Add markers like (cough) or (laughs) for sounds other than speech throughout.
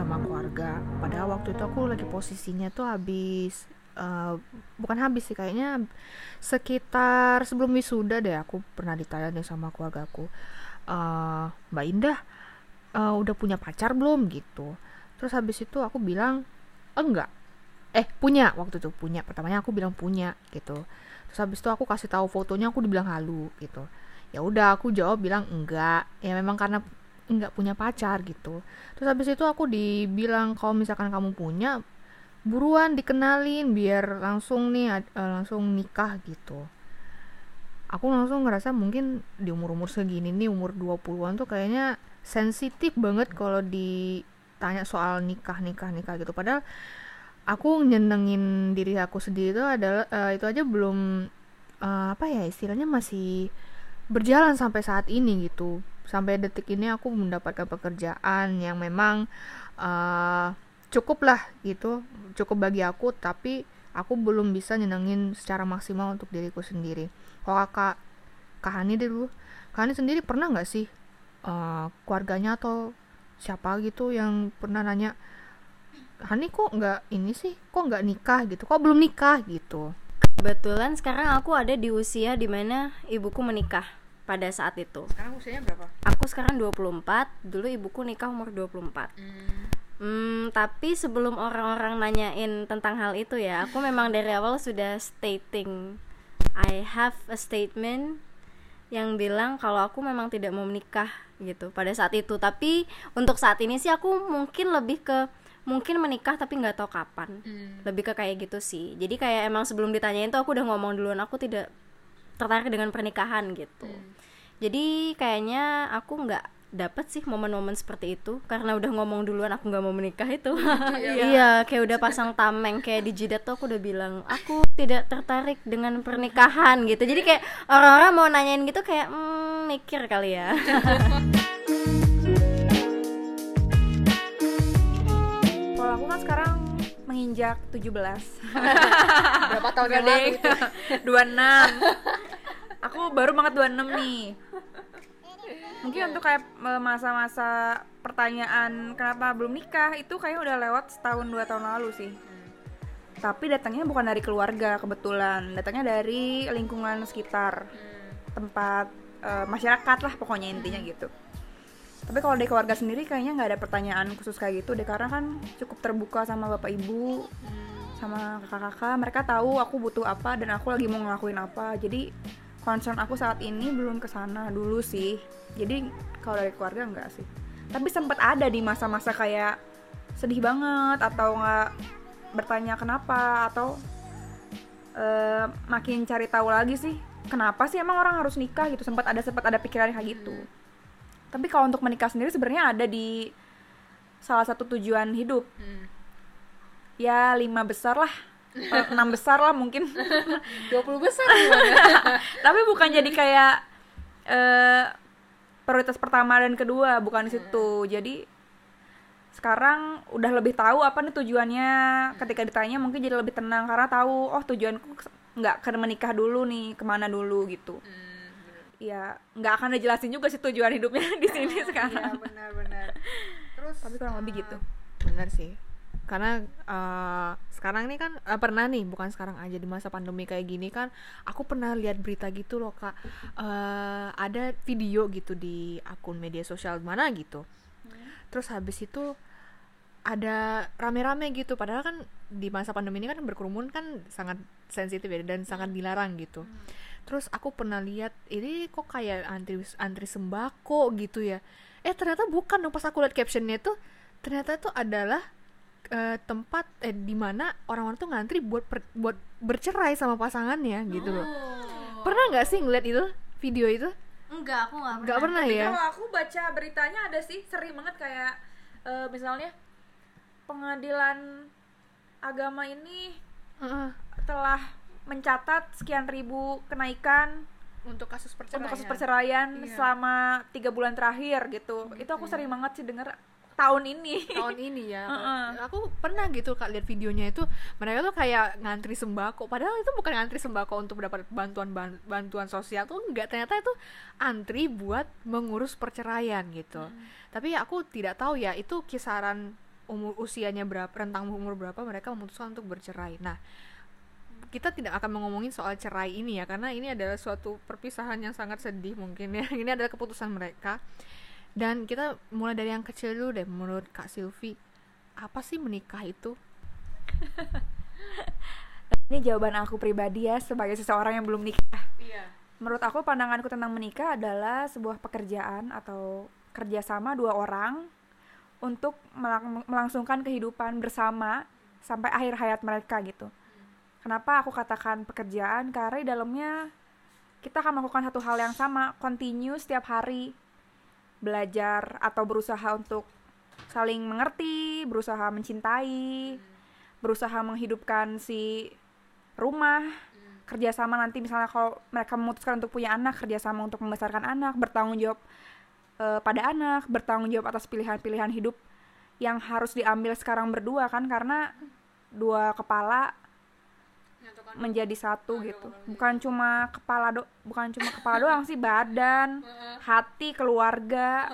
sama keluarga. Padahal waktu itu aku lagi posisinya tuh habis uh, bukan habis sih kayaknya sekitar sebelum wisuda deh aku pernah ditanya deh sama keluarga aku uh, Mbak Indah uh, udah punya pacar belum? Gitu. Terus habis itu aku bilang enggak. Eh punya waktu itu punya. Pertamanya aku bilang punya gitu. Terus habis itu aku kasih tahu fotonya aku dibilang halu gitu. Ya udah aku jawab bilang enggak. Ya memang karena enggak punya pacar gitu. Terus habis itu aku dibilang kalau misalkan kamu punya buruan dikenalin biar langsung nih uh, langsung nikah gitu. Aku langsung ngerasa mungkin di umur-umur segini nih umur 20-an tuh kayaknya sensitif banget kalau ditanya soal nikah nikah nikah gitu. Padahal aku nyenengin diri aku sendiri itu adalah uh, itu aja belum uh, apa ya istilahnya masih berjalan sampai saat ini gitu sampai detik ini aku mendapatkan pekerjaan yang memang uh, cukup lah gitu cukup bagi aku tapi aku belum bisa nyenengin secara maksimal untuk diriku sendiri. Kalau kakak kak Hani dulu. Kak Hani sendiri pernah nggak sih uh, keluarganya atau siapa gitu yang pernah nanya Hani kok nggak ini sih? Kok nggak nikah gitu? Kok belum nikah? gitu. Kebetulan sekarang aku ada di usia di mana ibuku menikah pada saat itu sekarang usianya berapa aku sekarang 24 dulu ibuku nikah umur 24 hmm. Hmm, tapi sebelum orang-orang nanyain tentang hal itu ya, aku memang dari awal sudah stating I have a statement yang bilang kalau aku memang tidak mau menikah gitu pada saat itu. Tapi untuk saat ini sih aku mungkin lebih ke mungkin menikah tapi nggak tahu kapan hmm. lebih ke kayak gitu sih jadi kayak emang sebelum ditanyain tuh aku udah ngomong duluan aku tidak tertarik dengan pernikahan gitu. Hmm. jadi kayaknya aku nggak dapat sih momen-momen seperti itu. Karena udah ngomong duluan aku nggak mau menikah itu. (laughs) Iya. iya kayak udah pasang tameng kayak di jidat tuh aku udah bilang aku tidak tertarik dengan pernikahan gitu. Jadi kayak orang-orang mau nanyain gitu kayak hmm, mikir kali ya. (laughs) Kalau aku kan sekarang menginjak 17 (laughs) berapa tahun yang lalu itu? 26 aku baru banget 26 nih. Mungkin untuk kayak masa-masa pertanyaan kenapa belum nikah itu kayak udah lewat setahun dua tahun lalu sih. Tapi datangnya bukan dari keluarga kebetulan. Datangnya dari lingkungan sekitar hmm. tempat uh, masyarakat lah pokoknya intinya gitu tapi kalau di keluarga sendiri kayaknya nggak ada pertanyaan khusus kayak gitu deh karena kan cukup terbuka sama bapak ibu sama kakak-kakak. Mereka tahu aku butuh apa dan aku lagi mau ngelakuin apa. Jadi concern aku saat ini belum ke sana dulu sih. Jadi kalau dari keluarga enggak sih. Tapi sempat ada di masa-masa kayak sedih banget atau nggak bertanya kenapa atau uh, makin cari tahu lagi sih kenapa sih emang orang harus nikah gitu. Sempat ada sempat ada pikiran kayak gitu tapi kalau untuk menikah sendiri sebenarnya ada di salah satu tujuan hidup. Hmm. ya lima besar lah. Enam (laughs) besar lah mungkin. 20 besar (laughs) tapi bukan jadi kayak uh, prioritas pertama dan kedua bukan di situ. Hmm. jadi sekarang udah lebih tahu apa nih tujuannya. Ketika ditanya mungkin jadi lebih tenang karena tahu oh tujuanku nggak ke menikah dulu nih ke mana dulu gitu. Hmm ya nggak akan dijelasin juga sih tujuan hidupnya (laughs) di sini (laughs) iya, sekarang. Iya benar-benar. Terus tapi kurang uh, lebih gitu. Benar sih. Karena uh, sekarang ini kan uh, pernah nih bukan sekarang aja di masa pandemi kayak gini kan aku pernah lihat berita gitu loh kak uh, ada video gitu di akun media sosial mana gitu hmm. terus habis itu ada rame-rame gitu padahal kan di masa pandemi ini kan berkerumun kan sangat sensitif ya dan sangat dilarang gitu. Hmm. Terus aku pernah lihat ini kok kayak antri antri sembako gitu ya? Eh ternyata bukan dong pas aku lihat captionnya tuh ternyata itu adalah uh, tempat eh di mana orang-orang tuh ngantri buat per, buat bercerai sama pasangannya gitu loh. Oh. pernah nggak sih ngeliat itu video itu? Enggak aku nggak pernah, pernah ya? kalau aku baca beritanya ada sih sering banget kayak uh, misalnya pengadilan agama ini uh. telah mencatat sekian ribu kenaikan untuk kasus perceraian untuk kasus perceraian iya. selama tiga bulan terakhir gitu hmm. itu aku sering banget sih denger tahun ini tahun ini ya (laughs) Heeh. aku pernah gitu kak lihat videonya itu mereka tuh kayak ngantri sembako padahal itu bukan ngantri sembako untuk mendapat bantuan ban- bantuan sosial tuh enggak ternyata itu antri buat mengurus perceraian gitu tapi aku tidak tahu ya itu kisaran umur usianya berapa rentang umur berapa mereka memutuskan untuk bercerai. Nah kita tidak akan ngomongin soal cerai ini ya karena ini adalah suatu perpisahan yang sangat sedih mungkin ya. (laughs) Ini adalah keputusan mereka. Dan kita mulai dari yang kecil dulu deh menurut Kak Silvi apa sih menikah itu? (laughs) Ini jawaban aku pribadi ya sebagai seseorang yang belum nikah. Iya. Menurut aku pandanganku tentang menikah adalah sebuah pekerjaan atau kerjasama dua orang untuk melang- melangsungkan kehidupan bersama sampai akhir hayat mereka gitu. Kenapa aku katakan pekerjaan? Karena di dalamnya kita akan melakukan satu hal yang sama, continue setiap hari belajar atau berusaha untuk saling mengerti, berusaha mencintai, berusaha menghidupkan si rumah, kerjasama nanti misalnya kalau mereka memutuskan untuk punya anak, kerjasama untuk membesarkan anak, bertanggung jawab eh, pada anak, bertanggung jawab atas pilihan-pilihan hidup yang harus diambil sekarang berdua kan karena dua kepala menjadi satu gitu. bukan cuma kepala do bukan cuma kepala doang sih badan hati keluarga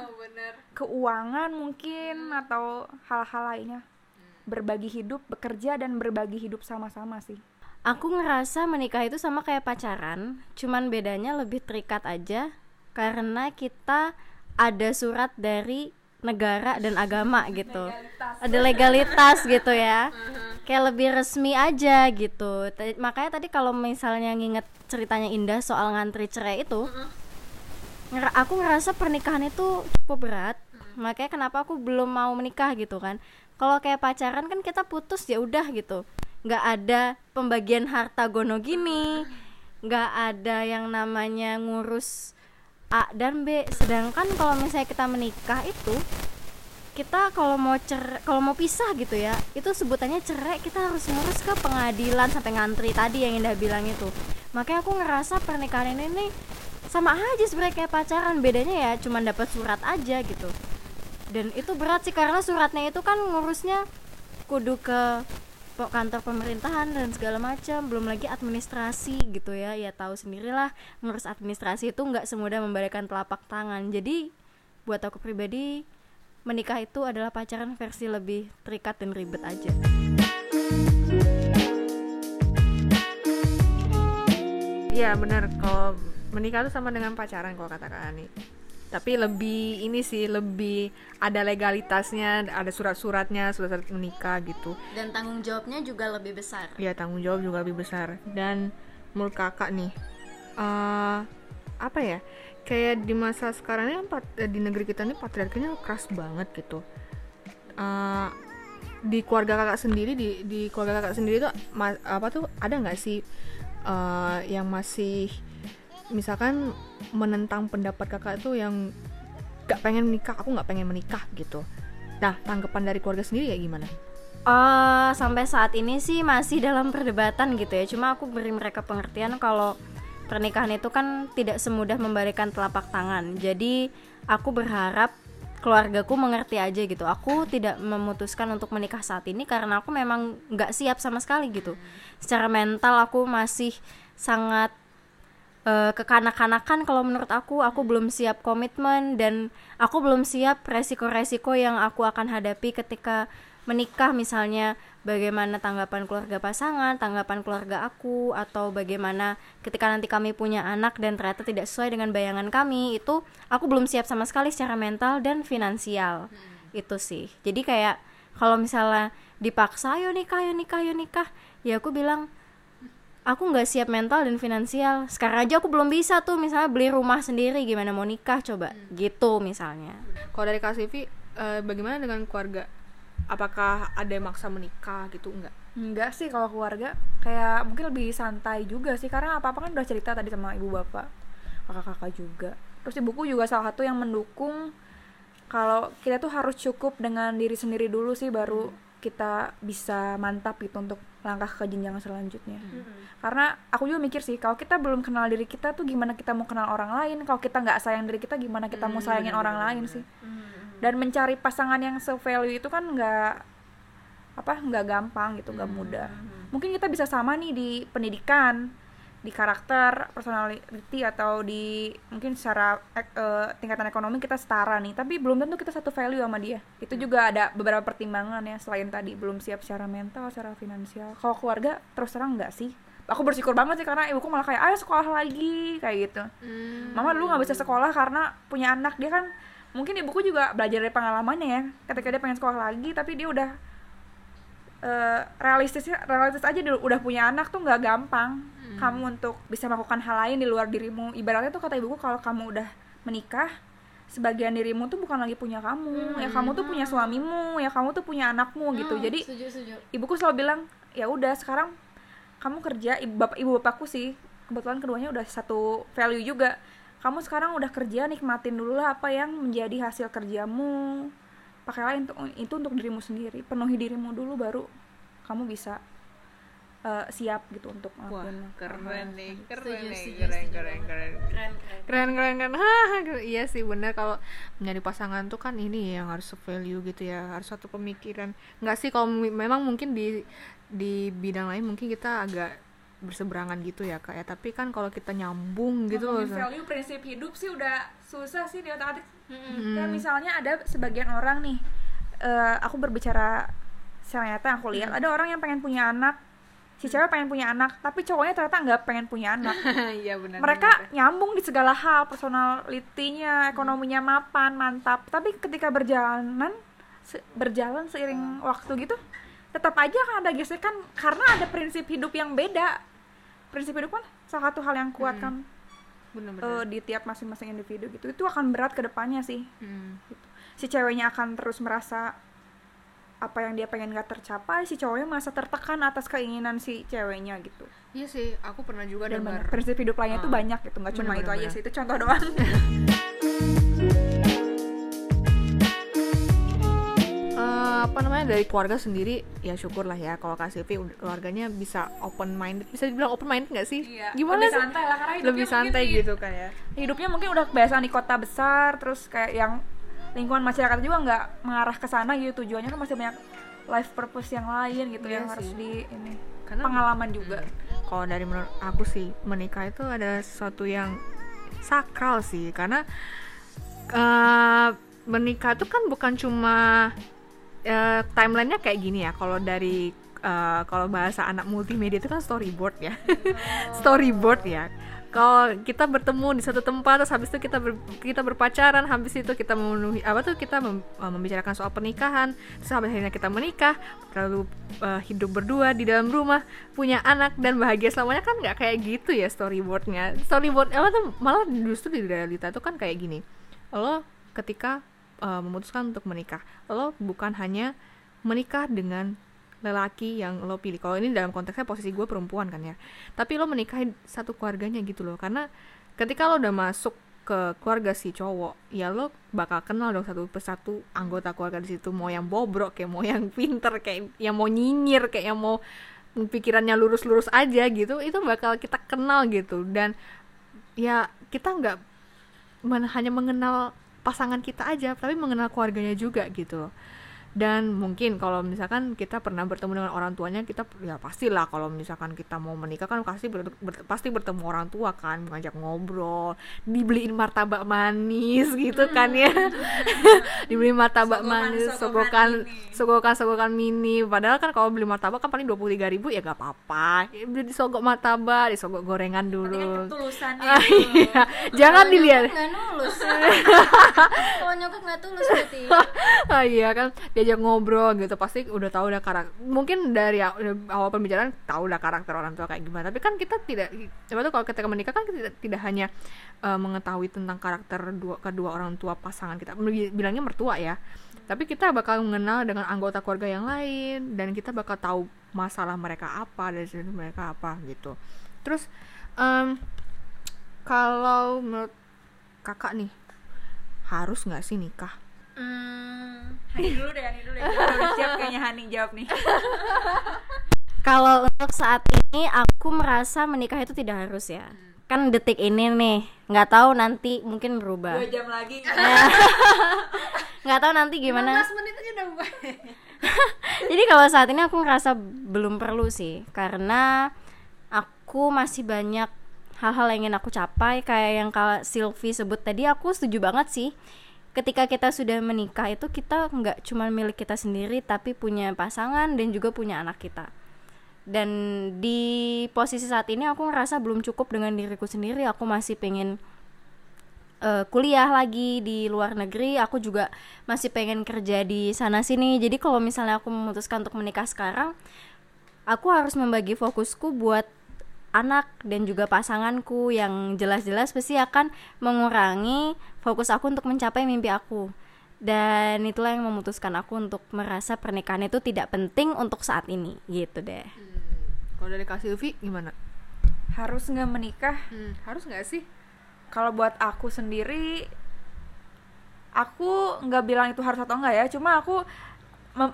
keuangan mungkin atau hal-hal lainnya. Berbagi hidup bekerja dan berbagi hidup sama-sama sih. Aku ngerasa menikah itu sama kayak pacaran, cuman bedanya lebih terikat aja karena kita ada surat dari negara dan agama gitu. Ada legalitas gitu ya. (laughs) Kayak lebih resmi aja gitu. Ta- Makanya tadi kalau misalnya nginget ceritanya Indah soal ngantri cerai itu, ngera- aku ngerasa pernikahan itu cukup berat. Makanya kenapa aku belum mau menikah gitu kan. Kalau kayak pacaran kan kita putus ya udah gitu nggak ada pembagian harta gono gini nggak ada yang namanya ngurus A dan B. Sedangkan kalau misalnya kita menikah itu kita kalau mau cer kalau mau pisah gitu ya itu sebutannya cerai kita harus ngurus ke pengadilan sampai ngantri tadi yang Indah bilang itu. Makanya aku ngerasa pernikahan ini nih sama aja sebenarnya kayak pacaran bedanya ya cuma dapat surat aja gitu. Dan itu berat sih karena suratnya itu kan ngurusnya kudu ke kantor pemerintahan dan segala macam belum lagi administrasi gitu ya. Ya tahu sendirilah ngurus administrasi itu nggak semudah membalikan telapak tangan. Jadi buat aku pribadi menikah itu adalah pacaran versi lebih terikat dan ribet aja. Iya benar kalau menikah itu sama dengan pacaran kalau kata Kak Ani. Tapi lebih ini sih lebih ada legalitasnya, ada surat-suratnya, surat-surat menikah gitu. dan tanggung jawabnya juga lebih besar Ya tanggung jawab juga lebih besar. Dan menurut kakak nih, eh apa ya? Kayak di masa sekarang ini kan eh, di negeri kita ini patriarkinya keras banget gitu. Eh, di keluarga kakak sendiri di di keluarga kakak sendiri tuh ma- apa tuh ada nggak sih eh, yang masih misalkan menentang pendapat kakak itu yang gak pengen menikah aku nggak pengen menikah gitu nah tanggapan dari keluarga sendiri kayak gimana Eh, sampai saat ini sih masih dalam perdebatan gitu ya. Cuma aku beri mereka pengertian kalau pernikahan itu kan tidak semudah membalikan telapak tangan. Jadi aku berharap keluargaku mengerti aja gitu. Aku tidak memutuskan untuk menikah saat ini karena aku memang nggak siap sama sekali gitu. Secara mental aku masih sangat eh, kekanak-kanakan kalau menurut aku aku belum siap komitmen dan aku belum siap resiko-resiko yang aku akan hadapi ketika menikah misalnya bagaimana tanggapan keluarga pasangan, tanggapan keluarga aku atau bagaimana ketika nanti kami punya anak dan ternyata tidak sesuai dengan bayangan kami itu aku belum siap sama sekali secara mental dan finansial. Itu sih. Jadi kayak kalau misalnya dipaksa ayo nikah ayo nikah ayo nikah ya aku bilang aku nggak siap mental dan finansial sekarang aja aku belum bisa tuh misalnya beli rumah sendiri gimana mau nikah coba gitu misalnya Kalau dari Kak Sivi, eh, bagaimana dengan keluarga? Apakah ada yang maksa menikah gitu? Enggak. Enggak sih kalau keluarga kayak mungkin lebih santai juga sih karena apa-apa kan udah cerita tadi sama ibu bapak kakak-kakak juga terus ibuku juga salah satu yang mendukung kalau kita tuh harus cukup dengan diri sendiri dulu sih baru kita bisa mantap gitu untuk langkah ke jenjang selanjutnya. Karena aku juga mikir sih kalau kita belum kenal diri kita tuh gimana kita mau kenal orang lain? Kalau kita nggak sayang diri kita gimana kita mau sayangin orang lain sih? Dan mencari pasangan yang se-value itu kan nggak apa nggak gampang gitu nggak mudah. Mungkin kita bisa sama nih di pendidikan di karakter personality atau di mungkin secara ek- eh, tingkatan ekonomi kita setara nih. Tapi belum tentu kita satu value sama dia. Itu juga ada beberapa pertimbangan ya selain tadi belum siap secara mental secara finansial. Kalau keluarga terus terang nggak sih? Aku bersyukur banget sih karena ibuku malah kayak ayo sekolah lagi kayak gitu. Mama dulu nggak bisa sekolah karena punya anak. Dia kan mungkin ibuku juga belajar dari pengalamannya ya. Ketika dia pengen sekolah lagi tapi dia udah eh, realistisnya realistis aja dulu. Udah punya anak tuh nggak gampang kamu untuk bisa melakukan hal lain di luar dirimu. Ibaratnya tuh kata ibuku kalau kamu udah menikah sebagian dirimu tuh bukan lagi punya kamu. Ya kamu tuh punya suamimu ya kamu tuh punya anakmu gitu. Jadi setuju setuju. ibuku selalu bilang ya udah sekarang kamu kerja. Ibu bapak ibu bapakku sih kebetulan keduanya udah satu value juga. Kamu sekarang udah kerja nikmatin dulu lah apa yang menjadi hasil kerjamu. Pakailah itu itu untuk dirimu sendiri. Penuhi dirimu dulu baru kamu bisa eh, siap gitu untuk Wah, ngelakuin keren nih, keren nih, keren, keren, banget. keren. keren keren Keren, keren, keren. (laughs) Hah, iya sih bener kalau menjadi pasangan tuh kan ini yang harus value gitu ya, harus satu pemikiran. Nggak sih kalau memang mungkin di di bidang lain mungkin kita agak berseberangan gitu ya kak ya tapi kan kalau kita nyambung gitu loh value prinsip hidup sih udah susah sih di otak atik Hmm. Kayak misalnya ada sebagian orang nih, eh, aku berbicara secara nyata aku lihat, ada orang yang pengen punya anak, si cewek pengen punya anak, tapi cowoknya ternyata nggak pengen punya anak. (laughs) iya benar Mereka nyambung di segala hal, personalitinya, ekonominya mapan, mantap. Tapi ketika berjalanan, se- berjalan seiring waktu gitu, tetap aja akan ada gesekan karena ada prinsip hidup yang beda. Prinsip hidup kan salah satu hal yang kuat kan benar-benar eh, di tiap masing-masing individu gitu. Itu akan berat ke depannya sih Hmm. gitu. si ceweknya akan terus merasa apa yang dia pengen gak tercapai si cowoknya merasa tertekan atas keinginan si ceweknya gitu. Iya sih aku pernah juga dan dengar. prinsip hidup lainnya tuh Ah. banyak gitu nggak cuma Bener, itu bener, aja sih itu contoh doang. (laughs) Eh, apa namanya dari keluarga sendiri ya syukur lah ya kalau Kak Silvi keluarganya bisa open minded bisa dibilang open minded nggak sih? Gimana lebih sih? santai lah karena hidupnya lebih santai gitu kan ya hidupnya mungkin udah kebiasaan di kota besar terus kayak yang lingkungan masyarakat juga nggak mengarah ke sana gitu. Tujuannya kan masih banyak life purpose yang lain gitu Iya yang harus sih. di ini Karena- pengalaman juga. kalau dari menurut aku sih menikah itu ada sesuatu yang sakral sih. Karena eh, menikah itu kan bukan cuma eh, timelinenya kayak gini ya. Kalau dari eh, kalau bahasa anak multimedia itu kan storyboard ya. (laughs) Storyboard ya kalau kita bertemu di satu tempat terus habis itu kita ber- kita berpacaran habis itu kita memenuhi apa tuh kita mem- eh, membicarakan soal pernikahan terus habis akhirnya kita menikah lalu eh, hidup berdua di dalam rumah punya anak dan bahagia selamanya kan nggak kayak gitu ya storyboardnya. Storyboard apa tuh malah justru di realita tuh kan kayak gini. Lo ketika eh, memutuskan untuk menikah lo bukan hanya menikah dengan lelaki yang lo pilih. Kalau ini dalam konteksnya posisi gue perempuan kan ya. Tapi lo menikahi satu keluarganya gitu loh. Karena ketika lo udah masuk ke keluarga si cowok ya lo bakal kenal dong satu persatu anggota keluarga di situ. Mau yang bobrok kayak mau yang pinter kayak yang mau nyinyir kayak yang mau pikirannya lurus-lurus aja gitu itu bakal kita kenal gitu. Dan ya kita nggak men- hanya mengenal pasangan kita aja tapi mengenal keluarganya juga gitu loh dan mungkin kalau misalkan kita pernah bertemu dengan orang tuanya kita ya pastilah kalau misalkan kita mau menikah kan pasti ber- ber- pasti bertemu orang tua kan mengajak ngobrol dibeliin martabak manis gitu kan ya. (laughs) Dibeliin martabak Sogokan- manis sogokan sogokan sogokan mini. Padahal kan kalau beli martabak kan paling dua puluh tiga ribu ya gak apa-apa. Ya, beli disogok martabak disogok gorengan kan dulu. Ah, gitu. iya. jangan dilihat. nggak nulus (laughs) kalau nyokap nggak tulus berarti. (laughs) Ah, iya kan diajak ngobrol gitu pasti udah tahu udah karakter mungkin dari aw- awal pembicaraan tahu udah karakter orang tua kayak gimana tapi kan kita tidak coba tuh kalau ketika menikah kan kita tidak, hanya eh, mengetahui tentang karakter dua kedua orang tua pasangan kita Bi- bilangnya mertua ya tapi kita bakal mengenal dengan anggota keluarga yang lain dan kita bakal tahu masalah mereka apa dan mereka apa gitu. Terus em, kalau menurut kakak nih harus nggak sih nikah? Hmm, Hani dulu deh, Hani dulu deh. Udah siap kayaknya Hani jawab nih. Kalau untuk saat ini aku merasa menikah itu tidak harus ya. Kan detik ini nih, nggak tahu nanti mungkin berubah. Dua jam lagi. nggak (laughs) nggak tahu nanti gimana 15 menit aja udah buka. (laughs) jadi kalau saat ini aku ngerasa belum perlu sih karena aku masih banyak hal-hal yang ingin aku capai kayak yang kalau Sylvie sebut tadi aku setuju banget sih ketika kita sudah menikah itu kita nggak cuma milik kita sendiri tapi punya pasangan dan juga punya anak kita. Dan di posisi saat ini aku ngerasa belum cukup dengan diriku sendiri. Aku masih pengen uh, kuliah lagi di luar negeri. Aku juga masih pengen kerja di sana sini. Jadi kalau misalnya aku memutuskan untuk menikah sekarang aku harus membagi fokusku buat anak dan juga pasanganku yang jelas-jelas pasti akan mengurangi fokus aku untuk mencapai mimpi aku. Dan itulah yang memutuskan aku untuk merasa pernikahan itu tidak penting untuk saat ini gitu deh. Hmm. Kalau dari Kak Silvi gimana? harus nggak menikah? Hmm, harus nggak sih? kalau buat aku sendiri aku nggak bilang itu harus atau enggak ya. Cuma aku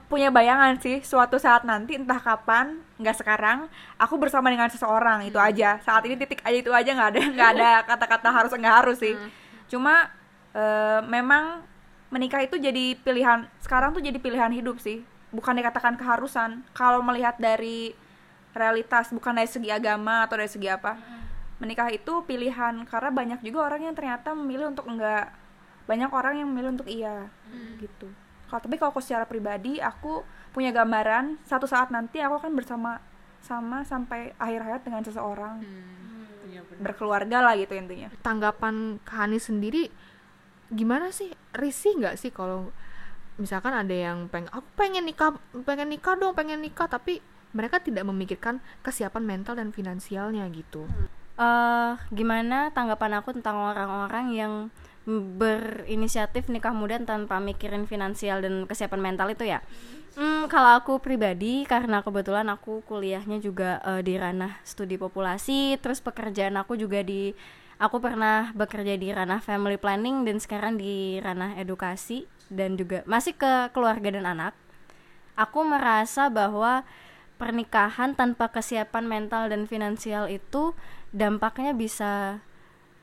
punya bayangan sih suatu saat nanti entah kapan nggak sekarang aku bersama dengan seseorang itu aja. Saat ini titik aja itu aja nggak ada nggak ada (laughs) kata-kata harus nggak harus sih. Cuma eh, memang menikah itu jadi pilihan sekarang tuh jadi pilihan hidup sih. Bukan dikatakan keharusan. Kalau melihat dari realitas bukan dari segi agama atau dari segi apa. Menikah itu pilihan karena banyak juga orang yang ternyata memilih untuk enggak. Banyak orang yang memilih untuk iya gitu. Kalau tapi kalau aku secara pribadi aku punya gambaran satu saat nanti aku akan bersama sama sampai akhir hayat dengan seseorang. Iya berkeluarga lah gitu intinya. Tanggapan Kak Hani sendiri gimana sih? Risih nggak sih kalau misalkan ada yang pengen aku pengen nikah pengen nikah dong pengen nikah tapi mereka tidak memikirkan kesiapan mental dan finansialnya gitu. eh gimana tanggapan aku tentang orang-orang yang berinisiatif nikah muda tanpa mikirin finansial dan kesiapan mental itu ya Hmm, kalau aku pribadi karena kebetulan aku kuliahnya juga eh, di ranah studi populasi, terus pekerjaan aku juga di aku pernah bekerja di ranah family planning dan sekarang di ranah edukasi dan juga masih ke keluarga dan anak. Aku merasa bahwa pernikahan tanpa kesiapan mental dan finansial itu dampaknya bisa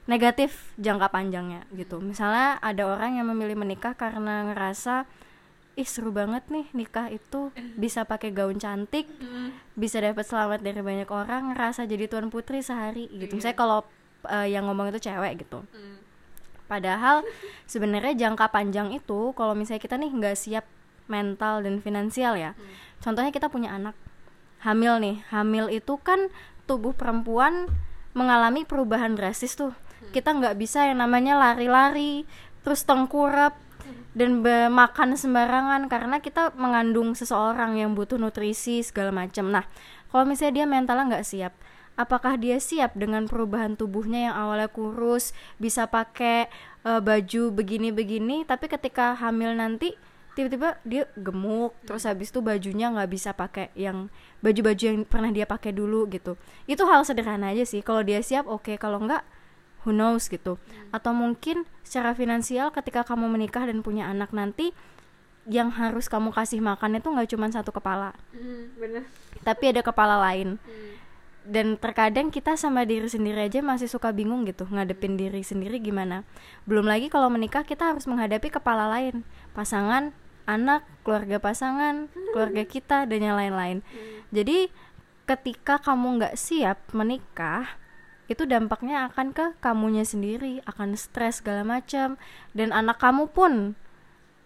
negatif jangka panjangnya gitu. Misalnya ada orang yang memilih menikah karena ngerasa ih seru banget nih nikah itu bisa pakai gaun cantik, bisa dapat selamat dari banyak orang, ngerasa jadi tuan putri sehari gitu. Misalnya kalau eh, yang ngomong itu cewek gitu. Padahal (laughs) sebenarnya jangka panjang itu kalau misalnya kita nih nggak siap mental dan finansial ya. Contohnya kita punya anak hamil nih. Hamil itu kan tubuh perempuan mengalami perubahan drastis tuh. Kita nggak bisa yang namanya lari-lari, terus tengkurap dan be- makan sembarangan karena kita mengandung seseorang yang butuh nutrisi segala macam. Nah, kalau misalnya dia mentalnya nggak siap, apakah dia siap dengan perubahan tubuhnya yang awalnya kurus, bisa pakai eh, baju begini-begini, tapi ketika hamil nanti tiba-tiba dia gemuk, terus habis itu bajunya nggak bisa pakai yang baju-baju yang pernah dia pakai dulu gitu. Itu hal sederhana aja sih. Kalau dia siap, oke. Kalau nggak, who knows gitu atau mungkin secara finansial ketika kamu menikah dan punya anak nanti yang harus kamu kasih makan itu nggak cuma satu kepala bener. tapi ada kepala lain dan terkadang kita sama diri sendiri aja masih suka bingung gitu ngadepin diri sendiri gimana. Belum lagi kalau menikah kita harus menghadapi kepala lain pasangan anak keluarga pasangan keluarga kita dan yang lain-lain. Jadi ketika kamu nggak siap menikah itu dampaknya akan ke kamunya sendiri akan stres segala macam. Dan anak kamu pun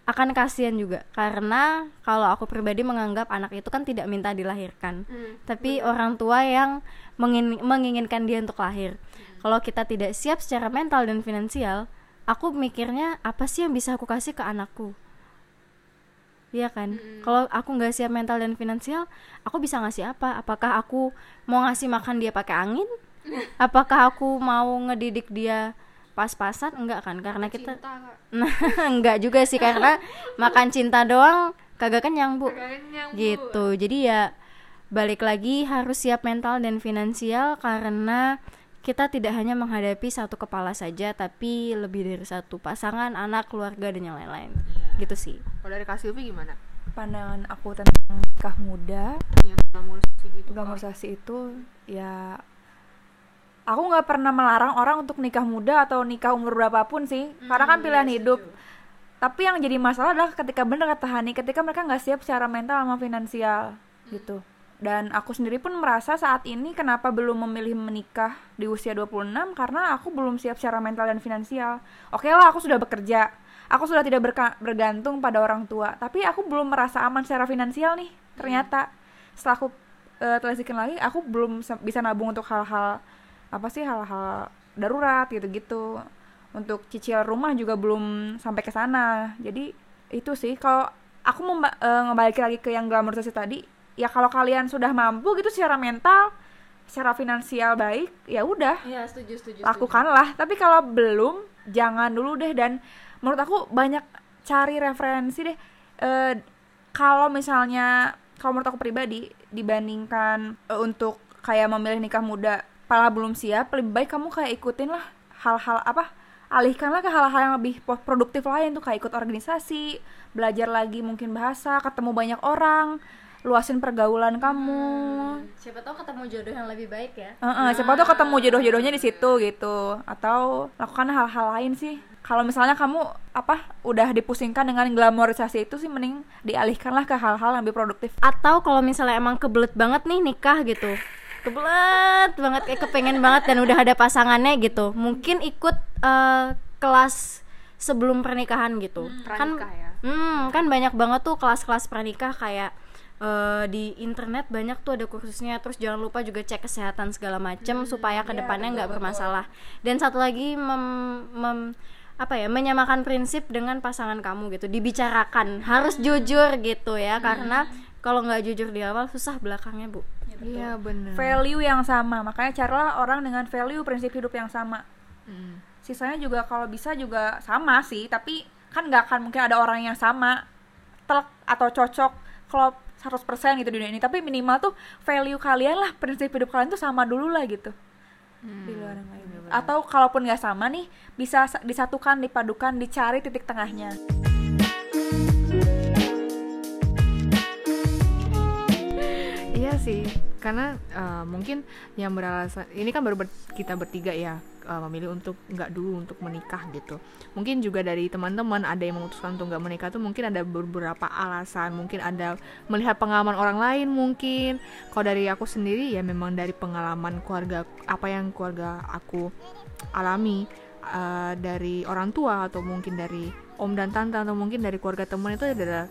akan kasihan juga karena kalau aku pribadi menganggap anak itu kan tidak minta dilahirkan. Tapi orang tua yang mengin- menginginkan dia untuk lahir. Kalau kita tidak siap secara mental dan finansial aku mikirnya apa sih yang bisa aku kasih ke anakku? Iya kan, kalau aku nggak siap mental dan finansial, aku bisa ngasih apa? Apakah aku mau ngasih makan dia pakai angin? (laughs) Apakah aku mau ngedidik dia pas-pasan? Enggak kan, karena kita (laughs) Nah, enggak juga sih karena makan cinta doang kagak kenyang, Bu. Gitu. Jadi ya balik lagi harus siap mental dan finansial karena kita tidak hanya menghadapi satu kepala saja tapi lebih dari satu pasangan, anak, keluarga dan yang lain-lain. Gitu sih. Kalau dari Silvi gimana? pandangan aku tentang nikah muda Yang glamorisasi gitu. glamorisasi itu ya aku nggak pernah melarang orang untuk nikah muda atau nikah umur berapapun sih. Karena kan pilihan hidup. Tapi yang jadi masalah adalah ketika bener kata Hani ketika mereka nggak siap secara mental sama finansial gitu. Dan aku sendiri pun merasa saat ini kenapa belum memilih menikah di usia 26 karena aku belum siap secara mental dan finansial. Oke lah aku sudah bekerja. Aku sudah tidak bergantung pada orang tua. Tapi aku belum merasa aman secara finansial nih ternyata. Setelah aku uh, telitikan lagi aku belum bisa nabung untuk hal-hal apa sih hal-hal darurat gitu-gitu. Untuk cicil rumah juga belum sampai ke sana. Jadi itu sih. Kalau aku mau uh, ngebalik lagi ke yang glamorisasi tadi ya kalau kalian sudah mampu gitu secara mental secara finansial baik ya udah. Iya, setuju, setuju. lakukanlah. Tapi kalau belum jangan dulu deh. Dan menurut aku banyak cari referensi deh. Eh, kalau misalnya kalau menurut aku pribadi dibandingkan eh, untuk kayak memilih nikah muda pala belum siap lebih baik kamu kayak ikutin lah hal-hal apa alihkanlah ke hal-hal yang lebih produktif lain tuh kayak ikut organisasi belajar lagi mungkin bahasa ketemu banyak orang luasin pergaulan kamu Siapa tahu ketemu jodoh yang lebih baik ya. Heeh, siapa tuh ketemu jodoh-jodohnya di situ gitu atau lakukan hal-hal lain sih kalau misalnya kamu apa udah dipusingkan dengan glamorisasi itu sih mending dialihkanlah ke hal-hal yang lebih produktif Atau kalau misalnya emang kebelet banget nih nikah gitu. Kebelet banget kayak kepengen banget dan udah ada pasangannya gitu. Mungkin ikut eh, kelas sebelum pernikahan gitu. kan pranikah ya. Hmm, kan banyak banget tuh kelas-kelas pranikah kayak eh, di internet banyak tuh ada kursusnya terus jangan lupa juga cek kesehatan segala macem supaya ke depannya nggak bermasalah dan satu lagi mem- mem- apa ya menyamakan prinsip dengan pasangan kamu gitu dibicarakan harus jujur gitu ya karena kalau nggak jujur di awal susah belakangnya bu. Iya benar. value yang sama. Makanya carilah orang dengan value prinsip hidup yang sama. Mm. sisanya juga kalau bisa juga sama sih tapi kan nggak akan mungkin ada orang yang sama telak atau cocok klop 100% gitu di dunia ini. Tapi minimal tuh value kalian lah prinsip hidup kalian tuh sama dulu lah gitu. Di luar yang lain. Atau kalaupun nggak sama nih bisa sa- disatukan dipadukan dicari titik tengahnya Iya sih, karena eh, mungkin yang beralasan ini kan baru ber- kita bertiga ya eh, memilih untuk nggak dulu untuk menikah gitu. Mungkin juga dari teman-teman ada yang memutuskan untuk nggak menikah tuh mungkin ada beberapa alasan, mungkin ada melihat pengalaman orang lain mungkin. Kalau dari aku sendiri ya memang dari pengalaman keluarga apa yang keluarga aku alami eh, dari orang tua atau mungkin dari om dan tante atau mungkin dari keluarga teman itu adalah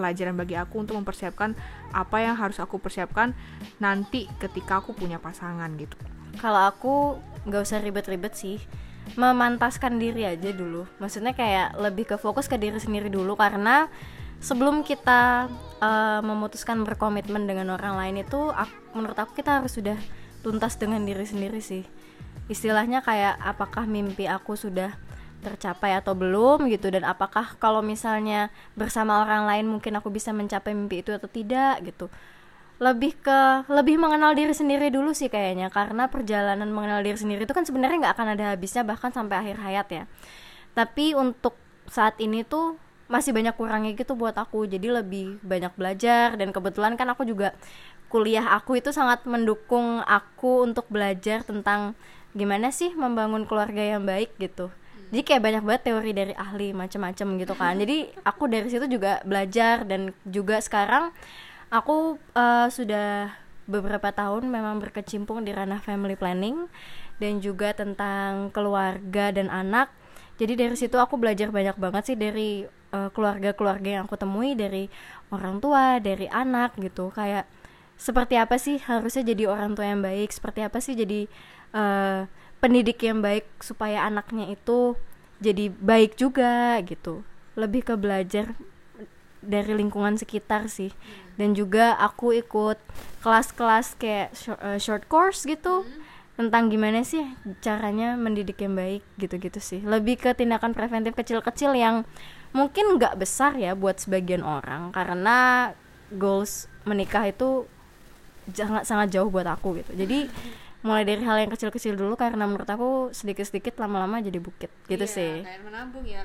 pelajaran bagi aku untuk mempersiapkan apa yang harus aku persiapkan nanti ketika aku punya pasangan gitu. kalau aku nggak usah ribet-ribet sih. Memantaskan diri aja dulu. Maksudnya kayak lebih ke fokus ke diri sendiri dulu karena sebelum kita eh, memutuskan berkomitmen dengan orang lain itu ak- menurut aku kita harus sudah tuntas dengan diri sendiri sih. Istilahnya kayak apakah mimpi aku sudah tercapai atau belum gitu dan apakah kalau misalnya bersama orang lain mungkin aku bisa mencapai mimpi itu atau tidak gitu. Lebih ke lebih mengenal diri sendiri dulu sih kayaknya karena perjalanan mengenal diri sendiri itu kan sebenarnya nggak akan ada habisnya bahkan sampai akhir hayat ya. Tapi untuk saat ini tuh masih banyak kurangnya gitu buat aku jadi lebih banyak belajar dan kebetulan kan aku juga kuliah aku itu sangat mendukung aku untuk belajar tentang gimana sih membangun keluarga yang baik gitu jadi kayak banyak banget teori dari ahli macam-macam gitu kan. Jadi aku dari situ juga belajar dan juga sekarang aku eh, sudah beberapa tahun memang berkecimpung di ranah family planning dan juga tentang keluarga dan anak. Jadi dari situ aku belajar banyak banget sih dari eh, keluarga-keluarga yang aku temui dari orang tua dari anak gitu. Kayak seperti apa sih harusnya jadi orang tua yang baik? Seperti apa sih jadi eh, pendidik yang baik supaya anaknya itu jadi baik juga gitu. Lebih ke belajar dari lingkungan sekitar sih. Dan juga aku ikut kelas-kelas kayak short, eh, short course gitu tentang gimana sih caranya mendidik yang baik gitu-gitu sih. Lebih ke tindakan preventif kecil-kecil yang mungkin nggak besar ya buat sebagian orang karena goals menikah itu sangat sangat jauh buat aku gitu. Jadi mulai dari hal yang kecil-kecil dulu karena menurut aku sedikit-sedikit lama-lama jadi bukit. Gitu sih. Kayak menabung ya,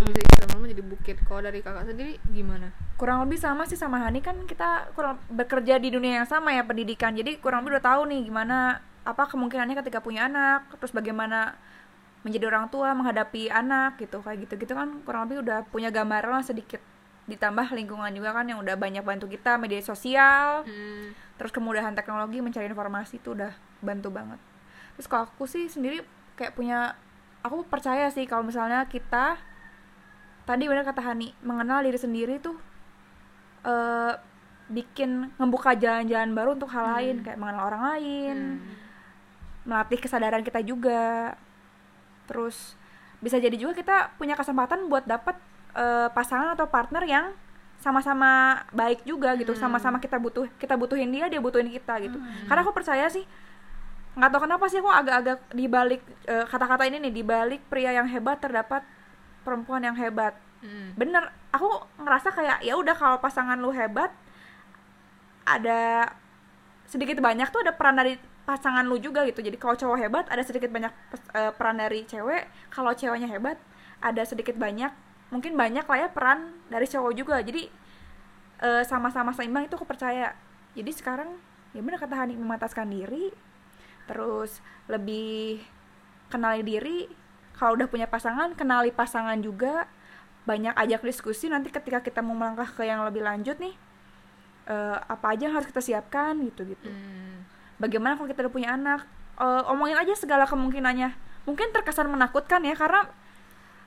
sedikit lama-lama jadi bukit. Kalau dari kakak sendiri gimana? kurang lebih sama sih sama Hani. Kan kita kurang bekerja di dunia yang sama ya pendidikan. Jadi kurang lebih udah tahu nih gimana apa kemungkinannya ketika punya anak terus bagaimana menjadi orang tua menghadapi anak gitu. Kayak gitu gitu kan kurang lebih udah punya gambaran lah sedikit. Ditambah lingkungan juga kan yang udah banyak bantu kita media sosial. Hmm. terus kemudahan teknologi mencari informasi itu udah bantu banget. Terus kalau aku sih sendiri kayak punya aku percaya sih kalau misalnya kita tadi benar kata Hani mengenal diri sendiri tuh eh bikin ngebuka jalan-jalan baru untuk hal lain kayak mengenal orang lain melatih kesadaran kita juga. Terus bisa jadi juga kita punya kesempatan buat dapat eh, pasangan atau partner yang sama-sama baik juga gitu sama-sama kita butuh kita butuhin dia dia butuhin kita gitu. Karena aku percaya sih nggak tahu kenapa sih aku agak-agak dibalik eh, kata-kata ini nih dibalik pria yang hebat terdapat perempuan yang hebat. Hmm. bener aku ngerasa kayak ya udah kalau pasangan lu hebat ada sedikit banyak tuh ada peran dari pasangan lu juga gitu. Jadi kalau cowok hebat ada sedikit banyak eh, peran dari cewek. Kalau ceweknya hebat ada sedikit banyak mungkin banyak lah ya peran dari cowok juga. Jadi eh, sama-sama seimbang itu aku percaya. Jadi sekarang ya bener kata Hani memataskan diri terus lebih kenali diri kalau udah punya pasangan kenali pasangan juga. Banyak ajak diskusi nanti ketika kita mau melangkah ke yang lebih lanjut nih eh, apa aja yang harus kita siapkan gitu gitu Hmm. bagaimana kalau kita udah punya anak? Eh, omongin aja segala kemungkinannya. Mungkin terkesan menakutkan ya karena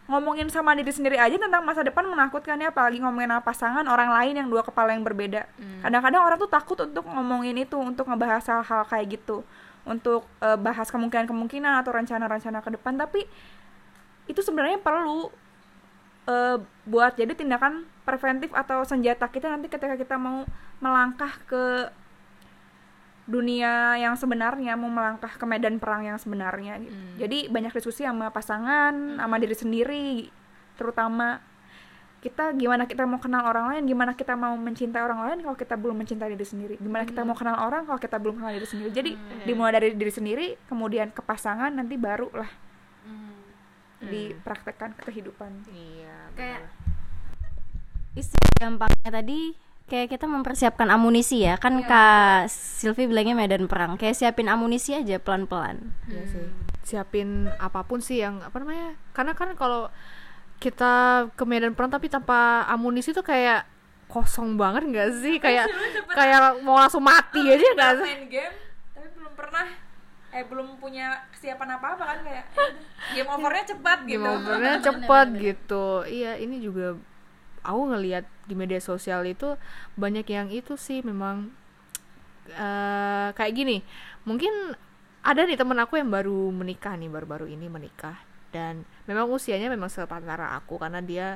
ngomongin sama diri sendiri aja tentang masa depan menakutkan ya apalagi ngomongin sama pasangan orang lain yang dua kepala yang berbeda. Kadang-kadang orang tuh takut untuk ngomongin itu untuk ngebahas hal-hal kayak gitu untuk eh, bahas kemungkinan-kemungkinan atau rencana-rencana ke depan. Tapi itu sebenarnya perlu eh, buat jadi tindakan preventif atau senjata kita nanti ketika kita mau melangkah ke dunia yang sebenarnya mau melangkah ke medan perang yang sebenarnya gitu. Jadi banyak diskusi sama pasangan, sama diri sendiri terutama kita gimana kita mau kenal orang lain, gimana kita mau mencintai orang lain kalau kita belum mencintai diri sendiri. Gimana kita mau kenal orang kalau kita belum kenal diri sendiri. Jadi dimulai dari diri sendiri, kemudian ke pasangan, nanti baru lah dipraktekkan ke kehidupan. Iya. Kayak istilah gampangnya tadi kayak kita mempersiapkan amunisi ya kan kak Silvi bilangnya medan perang kayak siapin amunisi aja pelan-pelan Iya sih. Siapin apa pun sih yang apa namanya? Karena kan kalau kita ke medan perang tapi tanpa amunisi tuh kayak kosong banget nggak sih? Kayak kayak mau langsung mati aja nggak sih? main game tapi belum pernah eh belum punya kesiapan apa apa kan kayak ya game overnya cepat gitu Game overnya cepet (laughs) gitu. Iya, ini juga aku ngelihat di media sosial itu banyak yang itu sih memang eh kayak gini. Mungkin ada nih temen aku yang baru menikah nih baru-baru ini menikah dan memang usianya memang sepantara aku karena dia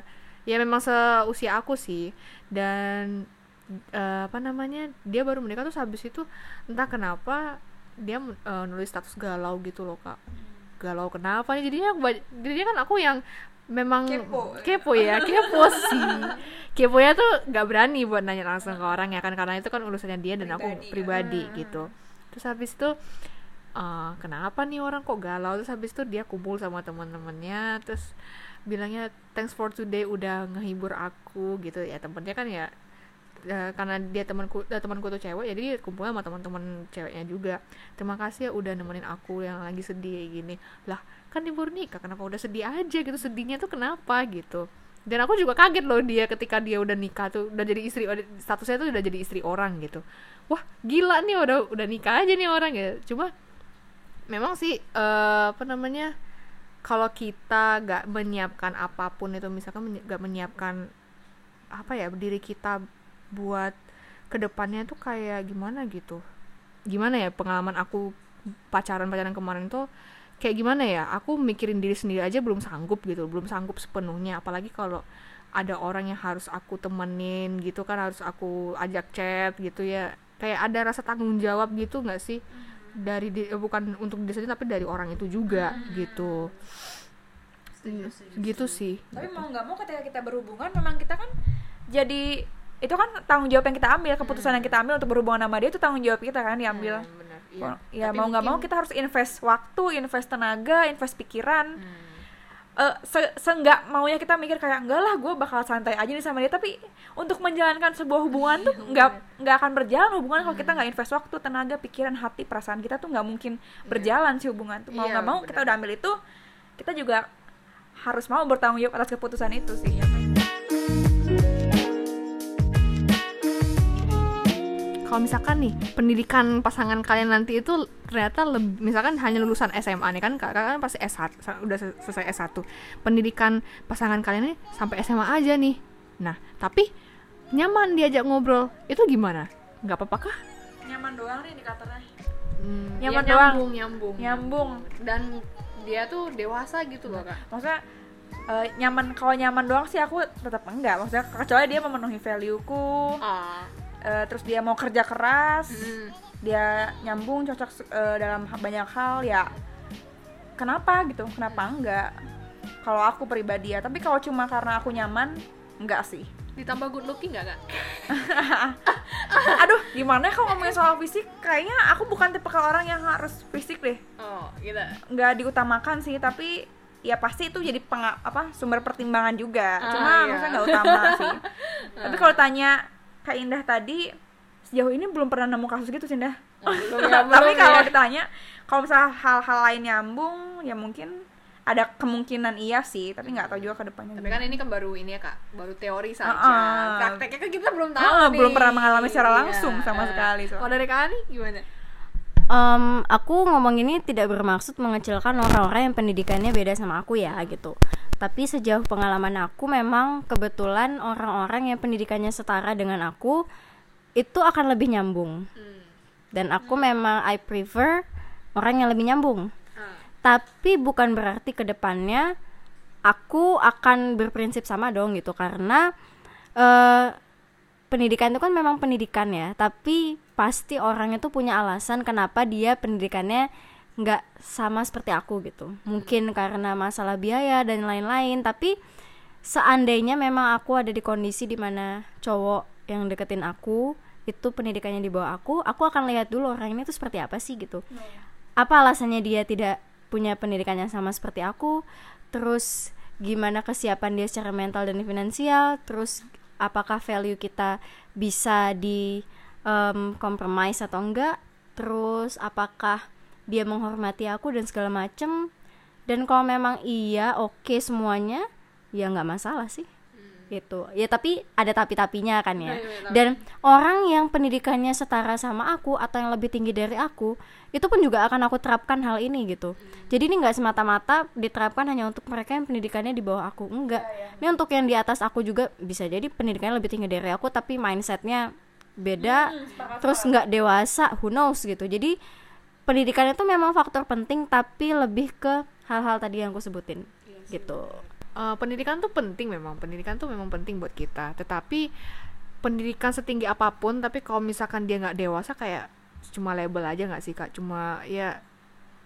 ya memang seusia aku sih. Dan eh, apa namanya dia baru menikah terus habis itu entah kenapa dia eh, nulis status galau gitu loh kak. Galau kenapa nih? Jadinya ba- jadinya kan aku yang memang Kepo. kepo ya kepo sih. Keponya tuh nggak berani buat nanya langsung ke orang ya kan karena itu kan urusannya dia dan aku Pribadi, pribadi gitu. Terus habis itu eh, kenapa nih orang kok galau? Terus habis itu dia kumpul sama teman-temannya terus bilangnya thanks for today udah ngehibur aku gitu. Ya temennya kan ya eh, karena dia temanku eh, temanku tuh cewek jadi dia kumpul sama teman-teman ceweknya juga. Terima kasih ya udah nemenin aku yang lagi sedih gini. Lah kan ibu nikah kenapa udah sedih aja gitu? Sedihnya tuh kenapa? Gitu. Dan aku juga kaget loh dia ketika dia udah nikah tuh udah jadi istri statusnya tuh udah jadi istri orang gitu. Wah gila nih udah udah nikah aja nih orang ya cuma memang sih eh, apa namanya kalau kita gak menyiapkan apa pun itu misalkan gak menyiapkan apa ya diri kita buat ke depannya tuh kayak gimana gitu. Gimana ya pengalaman aku pacaran pacaran kemarin tuh kayak gimana ya? Aku mikirin diri sendiri aja belum sanggup gitu belum sanggup sepenuhnya. Apalagi kalau ada orang yang harus aku temenin gitu kan harus aku ajak chat gitu ya. Kayak ada rasa tanggung jawab gitu nggak sih dari di- eh, bukan untuk diri sendiri tapi dari orang itu juga gitu. Gitu sih. Tapi mau nggak mau ketika kita berhubungan memang kita kan jadi itu kan tanggung jawab yang kita ambil keputusan yang kita ambil untuk berhubungan sama dia itu tanggung jawab kita kan diambil. Benar. Wah, ya mau nggak mau kita harus invest waktu invest tenaga invest pikiran Eh, se seenggak maunya kita mikir kayak enggak lah gue bakal santai aja nih sama dia. Tapi untuk menjalankan sebuah hubungan tuh nggak nggak akan berjalan hubungan kalau kita nggak invest waktu tenaga pikiran hati perasaan kita tuh nggak mungkin berjalan sih hubungan tuh. Mau Iya, nggak mau kita benar. udah ambil itu kita juga harus mau bertanggung jawab atas keputusan itu sih ya kalau misalkan nih pendidikan pasangan kalian nanti itu ternyata lebih misalkan hanya lulusan SMA nih kan kakak kan pasti S1 sa- udah se- selesai S1 pendidikan pasangan kalian nih sampai SMA aja nih. Nah tapi nyaman diajak ngobrol itu gimana? Nggak apa-apa kah? Nyaman doang nih indikatornya. Hmm, Nyaman ya, doang. nyambung nyambung. Nyambung. Dan dia tuh dewasa gitu loh kak. Maksudnya eh, nyaman kalau nyaman doang sih aku tetap enggak. Maksudnya kecuali dia memenuhi valueku ah eh, terus dia mau kerja keras hmm. dia nyambung cocok eh, dalam banyak hal ya kenapa gitu kenapa enggak? Kalau aku pribadi ya tapi kalau cuma karena aku nyaman enggak sih. Ditambah good looking nggak kak? (laughs) Aduh gimana kalau ngomongin soal fisik? Kayaknya aku bukan tipe orang yang harus fisik deh. Oh gitu. Nggak diutamakan sih tapi ya pasti itu jadi penga apa sumber pertimbangan juga. Ah, cuma iya. maksudnya nggak utama sih. (laughs) Tapi kalau tanya Kak Indah tadi sejauh ini belum pernah nemu kasus gitu sih Indah belum (laughs) ya, tapi kalau ya. ditanya kalau misalnya hal-hal lain nyambung ya mungkin ada kemungkinan iya sih tapi nggak tahu juga ke depannya Tapi kan ini kan baru ini ya kak, baru teori saja. Ah, ah. Prakteknya kan kita belum tahu Ah, nih. belum pernah mengalami secara Iya. langsung sama sekali, soalnya. Kalau dari kak Ani gimana? Em, aku ngomong ini tidak bermaksud mengecilkan orang-orang yang pendidikannya beda sama aku ya gitu. Tapi sejauh pengalaman aku memang kebetulan orang-orang yang pendidikannya setara dengan aku itu akan lebih nyambung. Dan aku memang I prefer orang yang lebih nyambung. Tapi bukan berarti ke depannya aku akan berprinsip sama dong gitu karena eh pendidikan itu kan memang pendidikan ya tapi pasti orang itu punya alasan kenapa dia pendidikannya nggak sama seperti aku gitu. Mungkin karena masalah biaya dan lain-lain tapi seandainya memang aku ada di kondisi di mana cowok yang deketin aku itu pendidikannya di bawah aku aku akan lihat dulu orang ini tuh seperti apa sih gitu. Apa alasannya dia tidak punya pendidikan yang sama seperti aku? Terus gimana kesiapan dia secara mental dan finansial? Terus apakah value kita bisa di em, compromise atau enggak terus apakah dia menghormati aku dan segala macem. Dan kalau memang iya oke semuanya ya nggak masalah sih. Gitu. Ya tapi ada tapi tapinya kan ya. Iya, iya, dan orang yang pendidikannya setara sama aku atau yang lebih tinggi dari aku itu pun juga akan aku terapkan hal ini gitu. Jadi ini nggak semata-mata diterapkan hanya untuk mereka yang pendidikannya di bawah aku. Enggak. Ini untuk yang di atas aku juga bisa jadi pendidikannya lebih tinggi dari aku tapi mindsetnya beda terus nggak dewasa who knows gitu jadi pendidikan itu memang faktor penting tapi lebih ke hal-hal tadi yang aku sebutin gitu Eh, pendidikan tuh penting memang, pendidikan tuh memang penting buat kita. Tetapi pendidikan setinggi apa pun, tapi kalau misalkan dia nggak dewasa kayak cuma label aja nggak sih kak? Cuma ya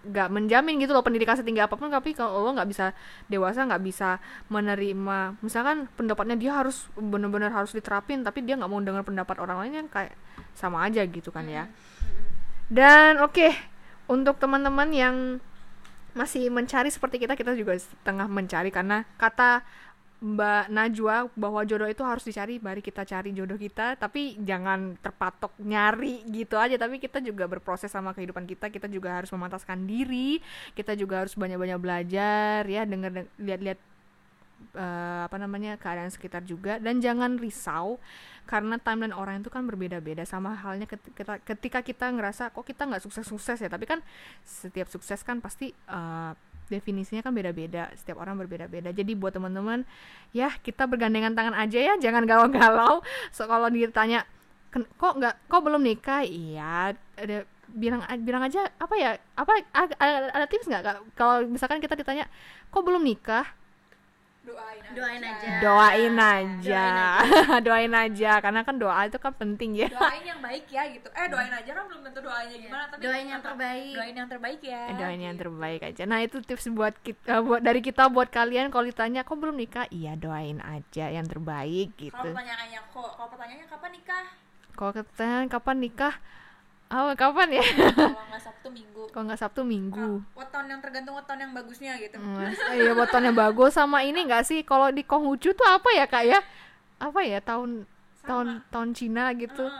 nggak menjamin gitu loh pendidikan setinggi apa pun tapi kalau lo nggak bisa dewasa nggak bisa menerima misalkan pendapatnya dia harus benar-benar harus diterapin tapi dia nggak mau dengar pendapat orang lain yang kayak sama aja gitu kan ya. Dan oke untuk teman-teman yang masih mencari seperti kita kita juga tengah mencari karena kata Mbak Najwa bahwa jodoh itu harus dicari mari kita cari jodoh kita tapi jangan terpatok nyari gitu aja. Tapi kita juga berproses sama kehidupan kita kita juga harus memantaskan diri kita juga harus banyak-banyak belajar ya denger lihat-lihat eh, apa namanya keadaan sekitar juga. Dan jangan risau karena timeline orang itu kan berbeda-beda. Sama halnya ketika, ketika kita ngerasa kok kita nggak sukses-sukses ya? Tapi kan setiap sukses kan pasti eh, definisinya kan beda-beda setiap orang berbeda-beda. Jadi buat teman-teman ya kita bergandengan tangan aja ya jangan galau-galau. So kalau ditanya "Ken- kok nggak kok belum nikah? Iya ada bilang bilang aja apa ya apa ada, ada tips nggak? Kalau misalkan kita ditanya kok belum nikah doain aja. doain aja. Doain aja. (laughs) Doain aja. Karena kan doa itu kan penting ya. Doain (laughs) yang baik ya gitu. Eh doain aja kan belum tentu doanya gimana tapi doain yang terbaik. doain yang terbaik ya doain yang terbaik aja. Nah itu tips buat kita buat dari kita buat kalian kalau ditanya kok belum nikah? Iya doain aja yang terbaik kalau gitu pertanyaannya kok kalau pertanyaannya kapan nikah? Kalau ketanya kapan nikah oh kapan ya? Kalau nggak sabtu minggu. Kalau nggak sabtu minggu. Weton yang tergantung weton yang bagusnya gitu. Mas, iya botonnya bagus. Sama ini nggak sih? Kalau di Konghucu tuh apa ya kak ya? Apa ya tahun tahun tahun Cina gitu. (laughs)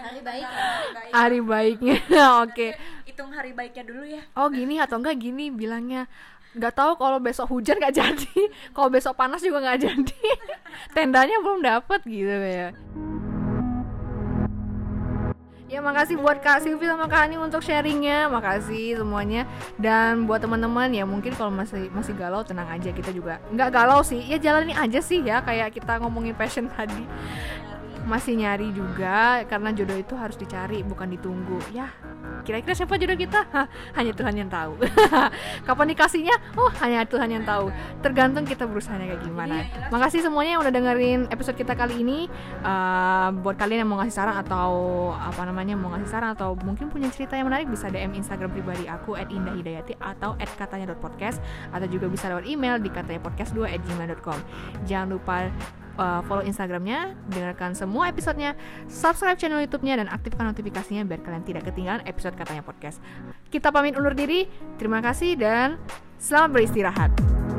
Hari baik. hari baik. hari baiknya. Oke. hitung hari baiknya dulu ya. Oh gini atau enggak gini bilangnya. Nggak tahu kalau besok hujan nggak jadi. Kalau besok panas juga nggak jadi. (laughs) Tendanya belum dapet gitu ya Ya makasih buat Kak Silvi sama Kak Ani untuk sharingnya, makasih semuanya. Dan buat teman-teman ya mungkin kalau masih masih galau tenang aja kita juga nggak galau sih, ya jalani aja sih ya kayak kita ngomongin passion tadi. Masih nyari juga karena jodoh itu harus dicari bukan ditunggu. Ya kira-kira siapa jodoh kita? Hah, hanya Tuhan yang tahu. (laughs) Kapan dikasihnya? Oh hanya Tuhan yang tahu. Tergantung kita berusaha kayak gimana. Makasih semuanya yang udah dengerin episode kita kali ini. Uh, buat kalian yang mau ngasih saran atau apa namanya mau ngasih saran atau mungkin punya cerita yang menarik bisa DM Instagram pribadi aku @indahhidayati atau @katanya.podcast atau juga bisa lewat email di katanya podcast2 gmail.com jangan lupa uh, follow Instagramnya, dengarkan semua episodenya, subscribe channel YouTube-nya dan aktifkan notifikasinya biar kalian tidak ketinggalan episode katanya podcast. Kita pamit undur diri, terima kasih dan selamat beristirahat.